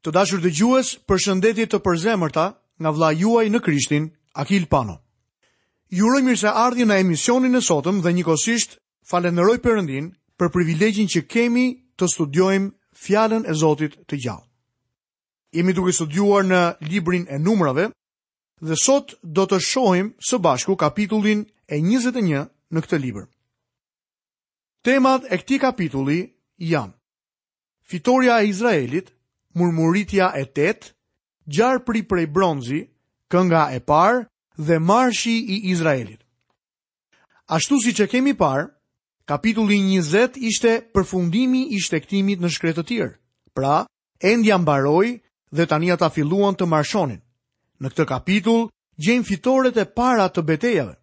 Të dashur dëgjues, përshëndetje të përzemërta nga vëllai juaj në Krishtin, Akil Pano. Ju uroj mirëseardhje në emisionin e sotëm dhe njëkohësisht falënderoj Perëndinë për privilegjin që kemi të studiojmë Fjalën e Zotit të gjallë. Jemi duke studiuar në librin e Numrave dhe sot do të shohim së bashku kapitullin e 21 në këtë libër. Temat e këtij kapitulli janë Fitorja e Izraelit, murmuritja e tetë, gjarpri prej bronzi, kënga e parë dhe marshi i Izraelit. Ashtu siç e kemi parë, kapitulli 20 ishte përfundimi i shtektimit në shkretëtirë, pra, endja mbaroi dhe tani ata filluan të marshonin. Në këtë kapitull, gjejmë fitoret e para të betejave.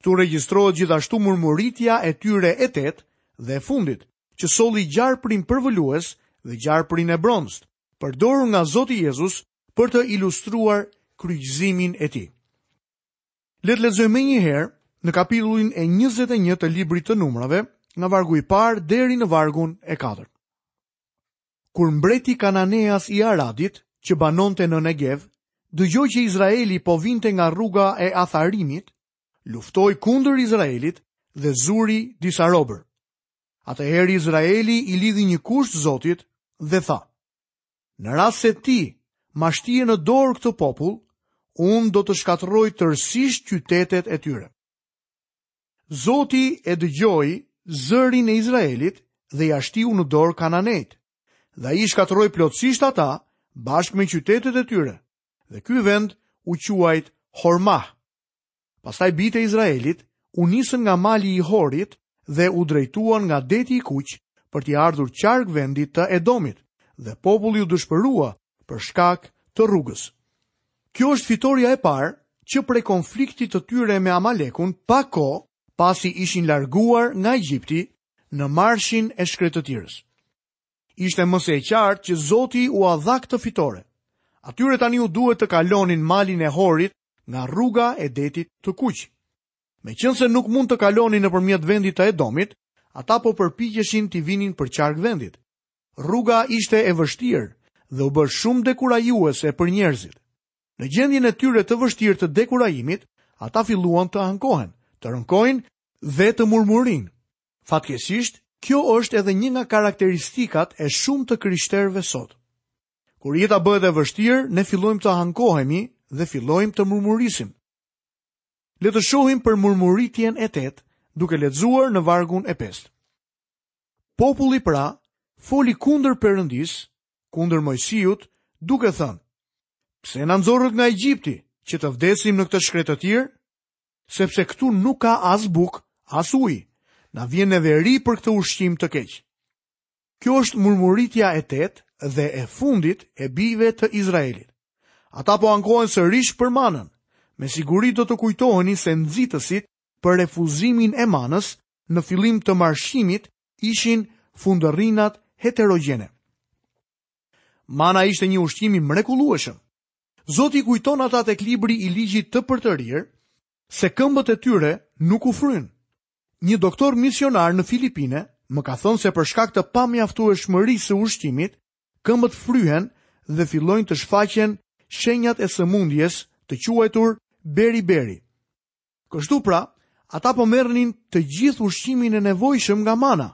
Këtu regjistrohet gjithashtu murmuritja e tyre e tetë dhe e fundit, që solli gjarprin përvëlues dhe gjarprin e bronztë, përdorur nga Zoti Jezus për të ilustruar kryqëzimin e tij. Le të lexojmë menjëherë në kapitullin e 21 të librit të Numrave, nga vargu i parë deri në vargun e katërt. Kur mbreti kananeas i Aradit, që banonte në Negev, dëgjoi që Izraeli po vinte nga rruga e Atharimit, luftoi kundër Izraelit dhe zuri disa robër. Atëherë Izraeli i lidhi një kusht Zotit dhe tha, Në rast se ti ma shtie në dorë këtë popull, unë do të shkatërroj tërësisht qytetet e tyre. Zoti e dëgjoi zërin e Izraelit dhe ia shtiu në dorë kananejtë, dhe ai i shkatërroi plotësisht ata bashkë me qytetet e tyre, dhe ky vend u quajt Hormah. Pastaj bijtë e Izraelit u nisën nga mali i Horit dhe u drejtuan nga deti i Kuq për t'i ardhur qark vendit të Edomit, dhe populli u dëshpërua për shkak të rrugës. Kjo është fitorja e parë që prej konfliktit të tyre me Amalekun pak kohë pasi ishin larguar nga Egjipti në marshin e shkretëtirës. Ishte mëse e qartë që Zoti ua dha këtë fitore. Atyre tani u duhet të kalonin malin e Horit nga rruga e detit të Kuq. Meqenëse nuk mund të kalonin nëpërmjet vendit të Edomit, ata po përpiqeshin t'i vinin përqark vendit. Rruga ishte e vështirë dhe u bë shumë dekurajuese për njerëzit. Në gjendjen e tyre të vështirë të dekurajimit, ata filluan të ankohen, të rënkojnë dhe të murmurinë. Fatkeqësisht, kjo është edhe një nga karakteristikat e shumë të krishterëve sot. Kur jeta bëhet e vështirë, ne fillojmë të ankohemi dhe fillojmë të murmurisim. Le të shohim për murmuritjen e tetë, duke lexuar në vargun e pestë. Populli pra foli kundër Perëndisë, kundër Moisiut, duke thënë: Pse na nxorët nga Egjipti që të vdesim në këtë shkretëtirë? Sepse këtu nuk ka as bukë, as ujë. Na vjen neveri për këtë ushqim të keq. Kjo është murmuritja e tetë dhe e fundit e bijve të Izraelit. Ata po ankohen sërish për manën. Me siguri do të kujtoheni se nxitësit për refuzimin e manës në fillim të marshimit ishin fundërrinat heterogjene. Mana ishte një ushqim i mrekullueshëm. Zoti i kujton ata tek libri i ligjit të përtërirë se këmbët e tyre nuk u frynë. Një doktor misionar në Filipine më ka thënë se për shkak të pamjaftueshmërisë së ushqimit, këmbët fryhen dhe fillojnë të shfaqen shenjat e sëmundjes të quajtur beri-beri. Kështu pra, ata po merrnin të gjithë ushqimin e nevojshëm nga mana,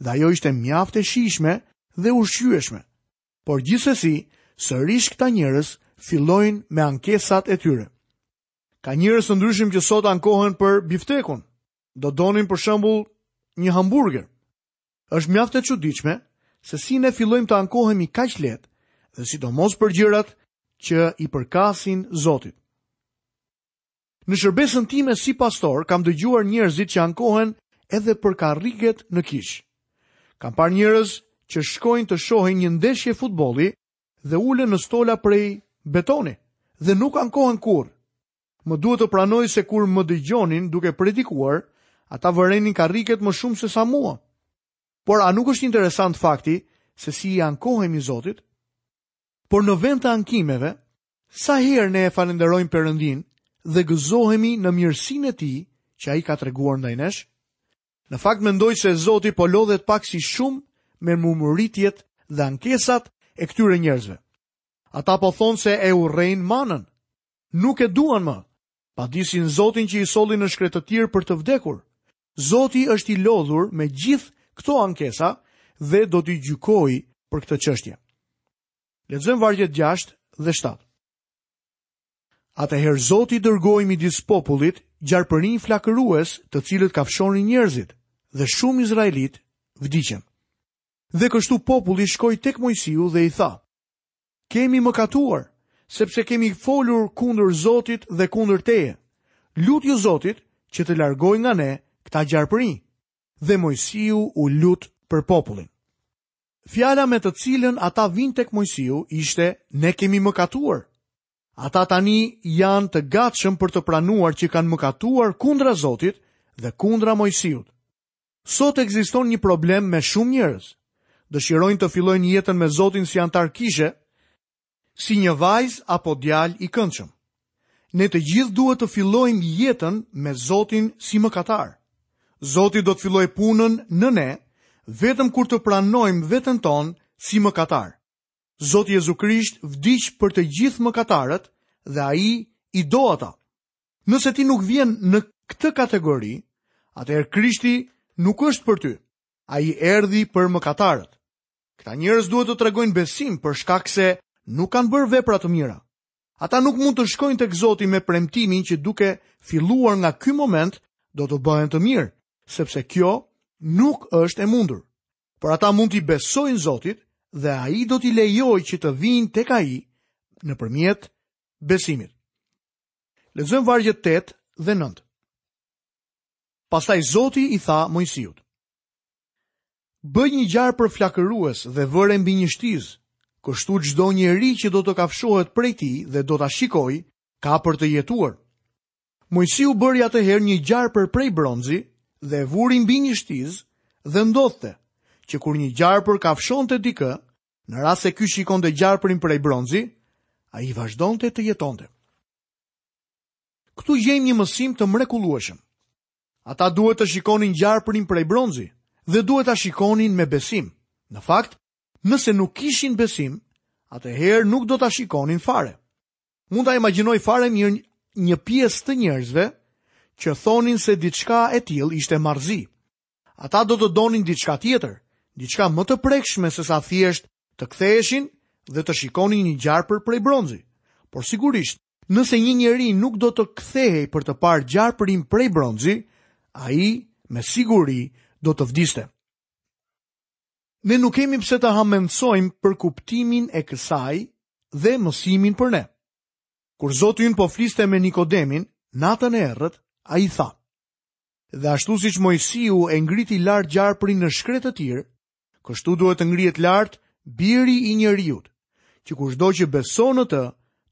dhe ajo ishte mjaft e shijshme dhe ushqyeshme. Por gjithsesi, sërish këta njerëz fillojnë me ankesat e tyre. Ka njerëz të ndryshëm që sot ankohen për biftekun. Do donin për shembull një hamburger. Është mjaft e çuditshme se si ne fillojmë të ankohemi kaq lehtë dhe sidomos për gjërat që i përkasin Zotit. Në shërbesën time si pastor kam dëgjuar njerëzit që ankohen edhe për karriget në kishë. Kam parë njerëz që shkojnë të shohin një ndeshje futbolli dhe ulen në stola prej betoni dhe nuk ankohen kurrë. Më duhet të pranoj se kur më dëgjonin duke predikuar, ata vërenin karriget më shumë se sa mua. Por a nuk është interesant fakti se si i ankohemi Zotit? Por në vend të ankimeve, Sa herë ne e falënderojmë Perëndinë dhe gëzohemi në mirësinë e tij që ai ka treguar ndaj nesh? Në fakt mendoj se Zoti po lodhet pak si shumë me murmuritjet dhe ankesat e këtyre njerëzve. Ata po thonë se e urrejnë manën. Nuk e duan më. Padisin Zotin që i solli në shkretëtirë për të vdekur. Zoti është i lodhur me gjithë këto ankesa dhe do t'i gjykojë për këtë çështje. Lexojmë vargjet 6 dhe 7. Atëherë Zoti dërgoi midis popullit gjarpërinj flakërues, të cilët kafshonin njerëzit, dhe shumë izraelitë vdiqën. Dhe kështu populli shkoi tek Moisiu dhe i tha: Kemi mëkatuar, sepse kemi folur kundër Zotit dhe kundër teje. Lutju Zotit që të largojë nga ne këta gjarpërinj. Dhe Moisiu u lut për popullin. Fjala me të cilën ata vijnë tek Mojsiu ishte ne kemi mëkatuar. Ata tani janë të gatshëm për të pranuar që kanë mëkatuar kundra Zotit dhe kundra Mojsiut. Sot ekziston një problem me shumë njerëz. Dëshirojnë të fillojnë jetën me Zotin si anëtar kishe, si një vajzë apo djalë i këndshëm. Ne të gjithë duhet të fillojmë jetën me Zotin si mëkatar. Zoti do të fillojë punën në ne vetëm kur të pranojmë veten tonë si mëkatar. Zoti Jezu Krisht vdiq për të gjithë mëkatarët dhe ai i do ata. Nëse ti nuk vjen në këtë kategori, atëherë Krishti nuk është për ty. Ai erdhi për mëkatarët. Këta njerëz duhet të tregojnë besim për shkak se nuk kanë bërë vepra të mira. Ata nuk mund të shkojnë tek Zoti me premtimin që duke filluar nga ky moment do të bëhen të mirë, sepse kjo nuk është e mundur. Por ata mund t'i besojnë Zotit dhe ai do t'i lejojë që të vijnë tek ai nëpërmjet besimit. Lexojmë vargjet 8 dhe 9. Pastaj Zoti i tha Mojsiut: Bëj një gjarpër flakërues dhe vëre mbi një shtizë, kështu çdo njeri që do të kafshohet prej tij dhe do ta shikojë, ka për të jetuar. Mojsiu bëri atëherë një gjarpër prej bronzi dhe e vuri mbi një shtizë dhe ndodhte që kur një gjarpër kafshonte dikë, në rast se ky shikonte gjarprin prej bronzi, ai vazhdonte të jetonte. Këtu gjejmë një mësim të mrekullueshëm. Ata duhet të shikonin gjarpërin prej bronzi dhe duhet ta shikonin me besim. Në fakt, nëse nuk kishin besim, atëherë nuk do ta shikonin fare. Mund ta imagjinoj fare mirë një pjesë të njerëzve që thonin se diçka e tillë ishte marrëzi. Ata do të donin diçka tjetër, diçka më të prekshme se sa thjesht të ktheheshin dhe të shikonin një gjarpër prej bronzi. Por sigurisht, Nëse një njeri nuk do të kthehej për të parë gjarpërin prej bronzi, ai me siguri do të vdiste. Ne nuk kemi pse të hamendësojmë për kuptimin e kësaj dhe mësimin për ne. Kur Zoti ynë po fliste me Nikodemin, natën e errët, ai tha. Dhe ashtu siç Mojsiu e ngriti lart gjarprin në shkretëtirë, Kështu duhet të ngrihet lart biri i njeriut, që kushdo që beson në të,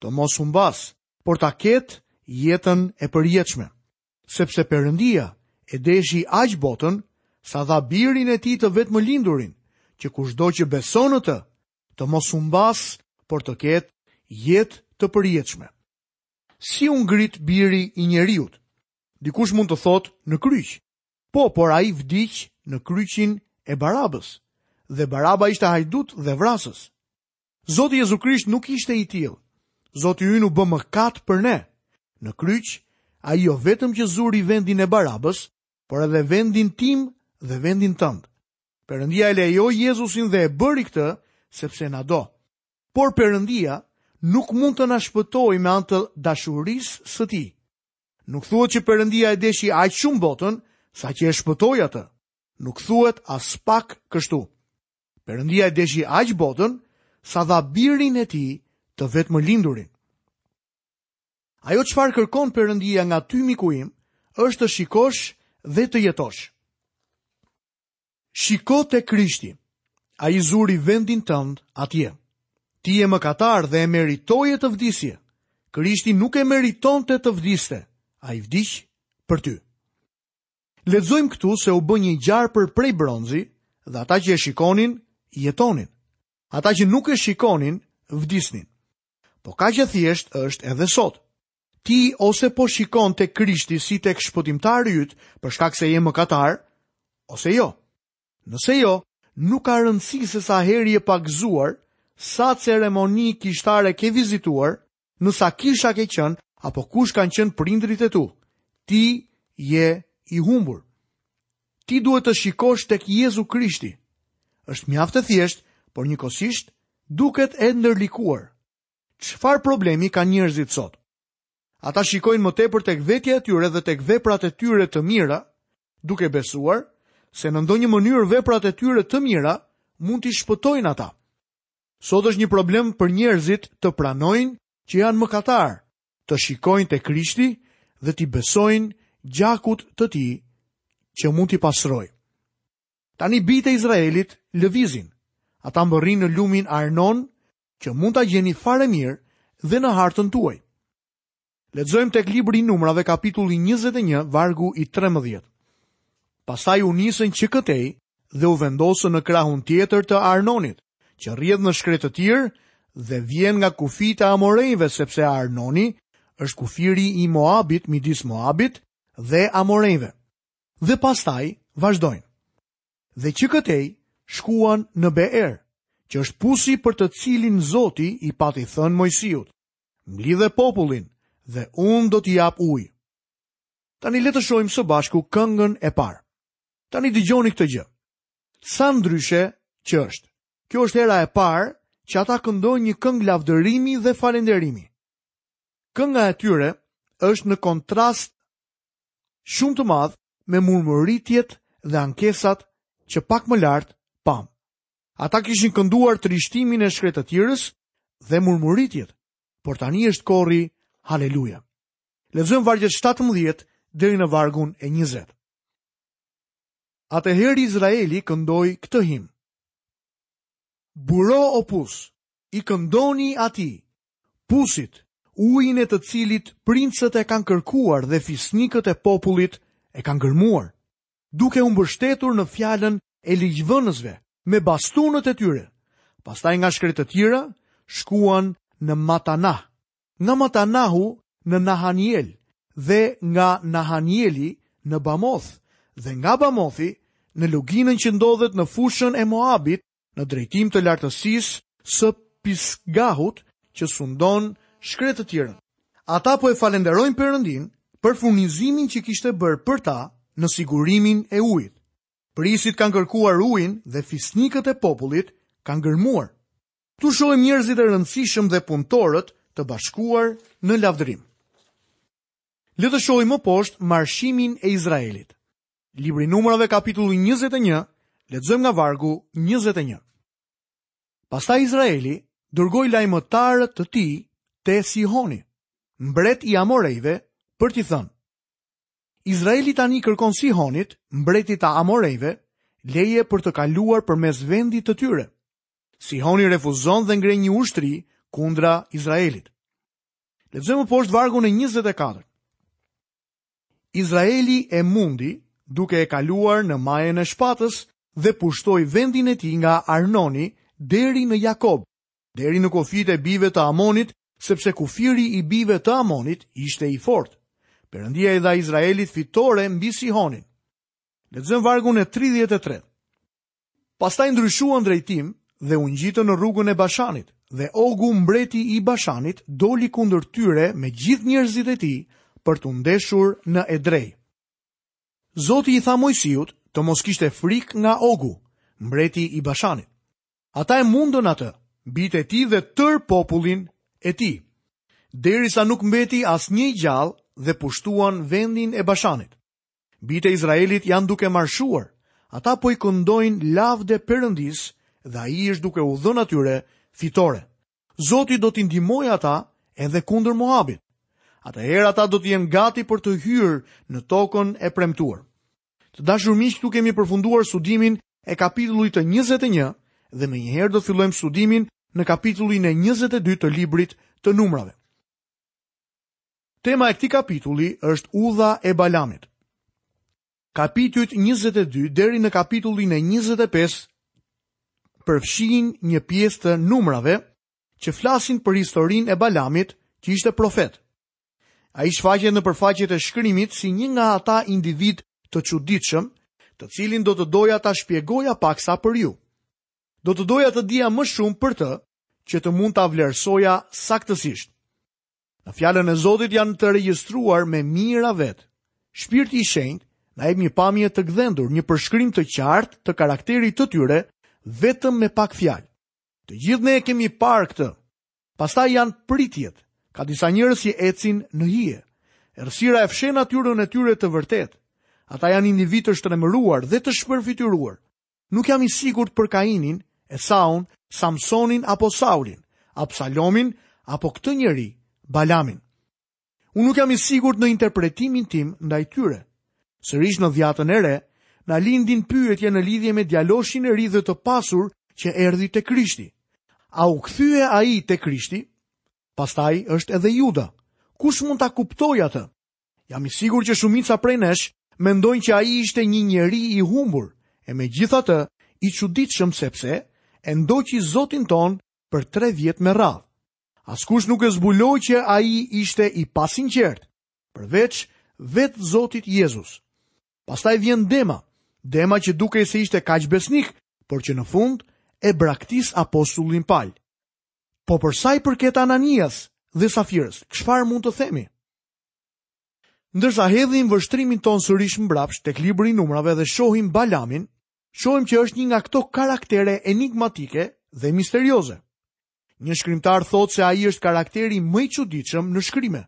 të mos humbasë, por ta ketë jetën e përjetshme. Sepse Perëndia e deshi aq botën sa dha birin e tij të vetëmlindurin, që kushdo që beson në të, të mos humbasë, por të ketë jetë të përjetshme. Si u ngrit biri i njeriut? Dikush mund të thotë në kryq, Po, por ai vdiq në kryqin e Barabës dhe Baraba ishte hajdut dhe vrasës. Zoti Jezu Krisht nuk ishte i tillë. Zoti ynë u bë mëkat për ne. Në kryq, ai jo vetëm që zuri vendin e Barabës, por edhe vendin tim dhe vendin tënd. Perëndia e lejoi Jezusin dhe e bëri këtë sepse na do. Por Perëndia nuk mund të na shpëtojë me anë të dashurisë së tij. Nuk thuhet që Perëndia e deshi aq shumë botën saqë e shpëtoi atë. Nuk thuhet aspak kështu. Perëndia e deshi aq botën sa dha birin e tij të vetëmlindurin. Ajo çfarë kërkon Perëndia nga ty miku im, është të shikosh dhe të jetosh. Shiko te Krishti. Ai zuri vendin tënd atje. Ti je mëkatar dhe e meritoje të vdisje. Krishti nuk e meritonte të vdiste. Ai vdiq për ty. Lexojmë këtu se u bë një gjarpër prej bronzi dhe ata që e shikonin jetonin. Ata që nuk e shikonin vdisnin. Po kaq thjesht është edhe sot. Ti ose po shikon tek Krishti si tek shpëtimtari yt për shkak se je mëkatar, ose jo. Nëse jo, nuk ka rëndësi se sa herë je pagëzuar, sa ceremoni kishtare ke vizituar, në sa kisha ke qenë, apo kush kanë qenë prindërit e tu. Ti je i humbur. Ti duhet të shikosh tek Jezu Krishti. Është mjaft e thjeshtë, por njëkohësisht duket e ndërlikuar. Çfarë problemi kanë njerëzit sot? Ata shikojnë më tepër tek vetja e tyre dhe tek veprat e tyre të mira, duke besuar se në ndonjë mënyrë veprat e tyre të mira mund t'i shpëtojnë ata. Sot është një problem për njerëzit të pranojnë që janë mëkatarë, të shikojnë te Krishti dhe t'i besojnë gjakut të tij që mund t'i pastrojë. Tani bijtë e Izraelit lëvizin, ata mbërrijnë në lumin Arnon që mund ta gjeni fare mirë dhe në hartën tuaj. Lexojmë tek libri i Numrave kapitulli 21 vargu i 13. Pastaj u nisën që këtej dhe u vendosën në krahun tjetër të Arnonit, që rrjedh në shkretëtirë dhe vjen nga kufijtë e amorejve sepse Arnoni është kufiri i Moabit midis Moabit dhe amorejve. Dhe pastaj vazhdojnë. Dhe që këtej shkuan në Beer, që është pusi për të cilin Zoti i pati thënë Mojsiut, mblidhe popullin dhe unë do t'i jap ujë. Tani le të shohim së bashku këngën e parë. Tani dëgjoni këtë gjë. Sa ndryshe që është. Kjo është hera e parë që ata këndojnë një këngë lavdërimi dhe falenderimi. Kënga e tyre është në kontrast shumë të madh me murmuritjet dhe ankesat që pak më lart pamë. Ata kishin kënduar trishtimin e shkretëtirës dhe murmuritjet, por tani është kori haleluja. Lexojmë vargjet 17 deri në vargun e 20. Atëherë Izraeli këndoi këtë himn. Buro o pus, i këndoni atij, pusit, ujin e të cilit princët e kanë kërkuar dhe fisnikët e popullit e kanë gërmuar, duke u mbështetur në fjalën e ligjvënësve me bastunët e tyre. Pastaj nga shkretëtira shkuan në Matanah, Nga Matanahu në Nahaniel dhe nga Nahanieli në Bamoth dhe nga Bamothi në luginën që ndodhet në fushën e Moabit në drejtim të lartësisë së Pisgahut që sundon shkretëtirën. Ata po e falenderojnë Perëndinë për furnizimin që kishte bërë për ta në sigurimin e ujit. Princit kanë kërkuar ujin dhe fisnikët e popullit kanë gërmuar. Këtu shohim njerëzit e rëndësishëm dhe punëtorët të bashkuar në lavdërim. Le të shohim më poshtë marshimin e Izraelit. Libri i Numrave kapitulli 21, lexojmë nga vargu 21. Pastaj Izraeli dërgoi lajmëtarë të tij te Sihoni, mbret i Amorejve, për t'i thënë: Izraeli tani i kërkon Sihonit, mbretit të Amorejve, leje për të kaluar përmes vendit të tyre, Sihoni refuzon dhe ngre një ushtri kundra Izraelit. Lexojmë më poshtë vargun e 24. Izraeli e mundi duke e kaluar në majën e shpatës dhe pushtoi vendin e tij nga Arnoni deri në Jakob, deri në kufijtë e bijve të Amonit, sepse kufiri i bijve të Amonit ishte i fortë. Perëndia i dha Izraelit fitore mbi Sihonin. Lexojmë vargun e 33. Pastaj ndryshuan drejtim dhe u ngjitën në rrugën e Bashanit, dhe Ogu mbreti i Bashanit doli kundër tyre me gjithë njerëzit e tij për t'u ndeshur në Edrej. Zoti i tha Moisiut të mos kishte frikë nga Ogu, mbreti i Bashanit. Ata e mundën atë, bijtë e tij dhe tërë popullin e tij, derisa nuk mbeti asnjë i gjallë dhe pushtuan vendin e Bashanit. Bijtë e Izraelit janë duke marshuar, ata po i këndojnë lavde Perëndisë dhe ai është duke u dhënë atyre fitore. Zoti do t'i ndihmojë ata edhe kundër Moabit. Atëherë ata do të jenë gati për të hyrë në tokën e premtuar. Të dashur miq, këtu kemi përfunduar studimin e kapitullit të 21 dhe menjëherë do të fillojmë studimin në kapitullin e 22 të librit të numrave. Tema e këtij kapitulli është udha e Balamit. Kapitujt 22 deri në kapitullin e 25 përfshijnë një pjesë të numrave që flasin për historinë e Balamit, që ishte profet. Ai shfaqet nëpër faqet e shkrimit si një nga ata individë të çuditshëm, të cilin do të doja ta shpjegoja paksa për ju. Do të doja të dija më shumë për të, që të mund ta vlerësoja saktësisht. Në fjalën e Zotit janë të regjistruar me mijëra vetë. Shpirti i shenjtë na jep një pamje të gdhendur, një përshkrim të qartë të karakterit të tyre vetëm me pak fjalë. Të gjithë ne e kemi parë këtë. Pastaj janë pritjet. Ka disa njerëz që ecin në hije. Errësira e fsheh natyrën e tyre të vërtetë. Ata janë individë të shtrembëruar dhe të shpërfytyruar. Nuk jam i sigurt për Kainin, Esaun, Samsonin apo Saulin, Absalomin apo këtë njeri, Balamin. Unë nuk jam i sigurt në interpretimin tim ndaj tyre. Sërish në dhiatën e re, na lindin pyetje në lidhje me djaloshin e ri dhe të pasur që erdhi te Krishti. A u kthye ai te Krishti? Pastaj është edhe Juda. Kush mund ta kuptojë atë? Jam i sigurt që shumica prej nesh mendojnë që ai ishte një njeri i humbur, e megjithatë, i çuditshëm sepse, e ndoqi zotin tonë për tre vjet me radhë. Askush nuk e zbuloi që ai ishte i pasinqertë, përveç vetë zotit Jezus. Pastaj vjen dema, dema që dukej se ishte kaq besnik, por që në fund e braktis apostullin Pal. Po për sa i përket Ananias dhe Safirës, çfarë mund të themi? Ndërsa hedhim vështrimin tonë sërish mbrapsht tek libri i numrave dhe shohim Balamin, shohim që është një nga këto karaktere enigmatike dhe misterioze. Një shkrimtar thotë se ai është karakteri më i çuditshëm në shkrime.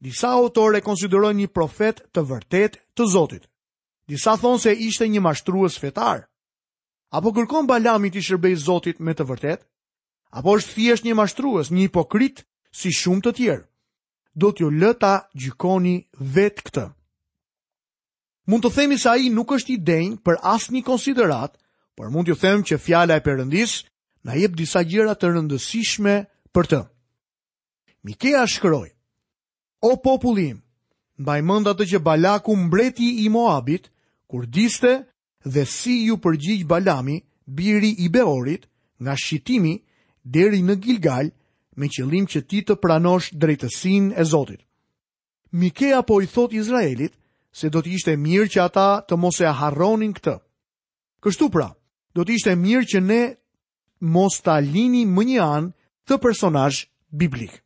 Disa autorë e konsiderojnë një profet të vërtetë të Zotit. Disa thonë se ishte një mashtrues fetar. A po kërkon Balami t'i shërbejë Zotit me të vërtetë? Apo është thjesht një mashtrues, një hipokrit si shumë të tjerë? do t'ju lë ta gjykoni vetë këtë. Mund të themi se ai nuk është i denjë për asnjë konsideratë, por mund t'ju them që fjala e Perëndisë na jep disa gjëra të rëndësishme për të. Mikea shkroi: O populli im, mbaj mend atë që Balaku mbreti i Moabit kurdiste dhe si iu përgjigj Balami, biri i Beorit, nga Shitimi deri në Gilgal, me qëllim që ti të pranosh drejtësinë e Zotit. Mikea po i thotë Izraelit se do të ishte mirë që ata të mos e harronin këtë. Kështu pra, do të ishte mirë që ne mos ta lëmë mënjanë këtë personazh biblik.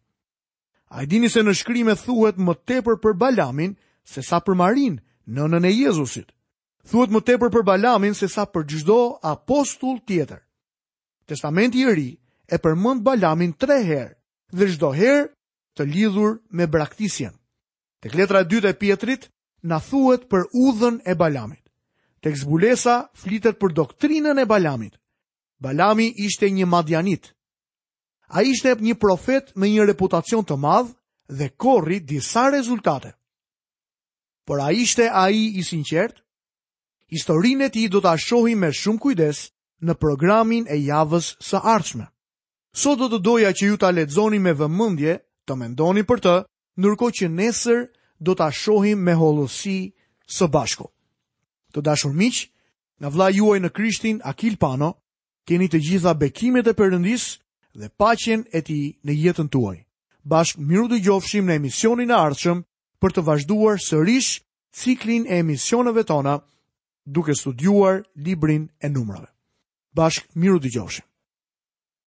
A e dini se në shkrime thuhet më tepër për Balamin sesa për Marinë, nënën e Jezusit. Thuhet më tepër për Balamin sesa për çdo apostull tjetër. Testamenti i Ri e përmend Balamin tre herë dhe çdo herë të lidhur me braktisjen. Tek letra e dytë e Pjetrit na thuhet për udhën e Balamit. Tek Zbulesa flitet për doktrinën e Balamit. Balami ishte një madianit. Ai ishte një profet me një reputacion të madh dhe korri disa rezultate. Por a ishte ai i sinqertë? Historinë e tij do ta shohim me shumë kujdes në programin e javës së ardhshme. Sot do të doja që ju ta lexoni me vëmendje, të mendoni për të, ndërkohë që nesër do ta shohim me hollësi së bashku. Të dashur miq, nga vëllai juaj në Krishtin Akil Pano, keni të gjitha bekimet e Perëndisë dhe paqen e tij në jetën tuaj. Bashkë mirudëgjofshim në emisionin e ardhshëm për të vazhduar sërish ciklin e emisioneve tona duke studiuar librin e Numrave. Bashkë mirudëgjofshim.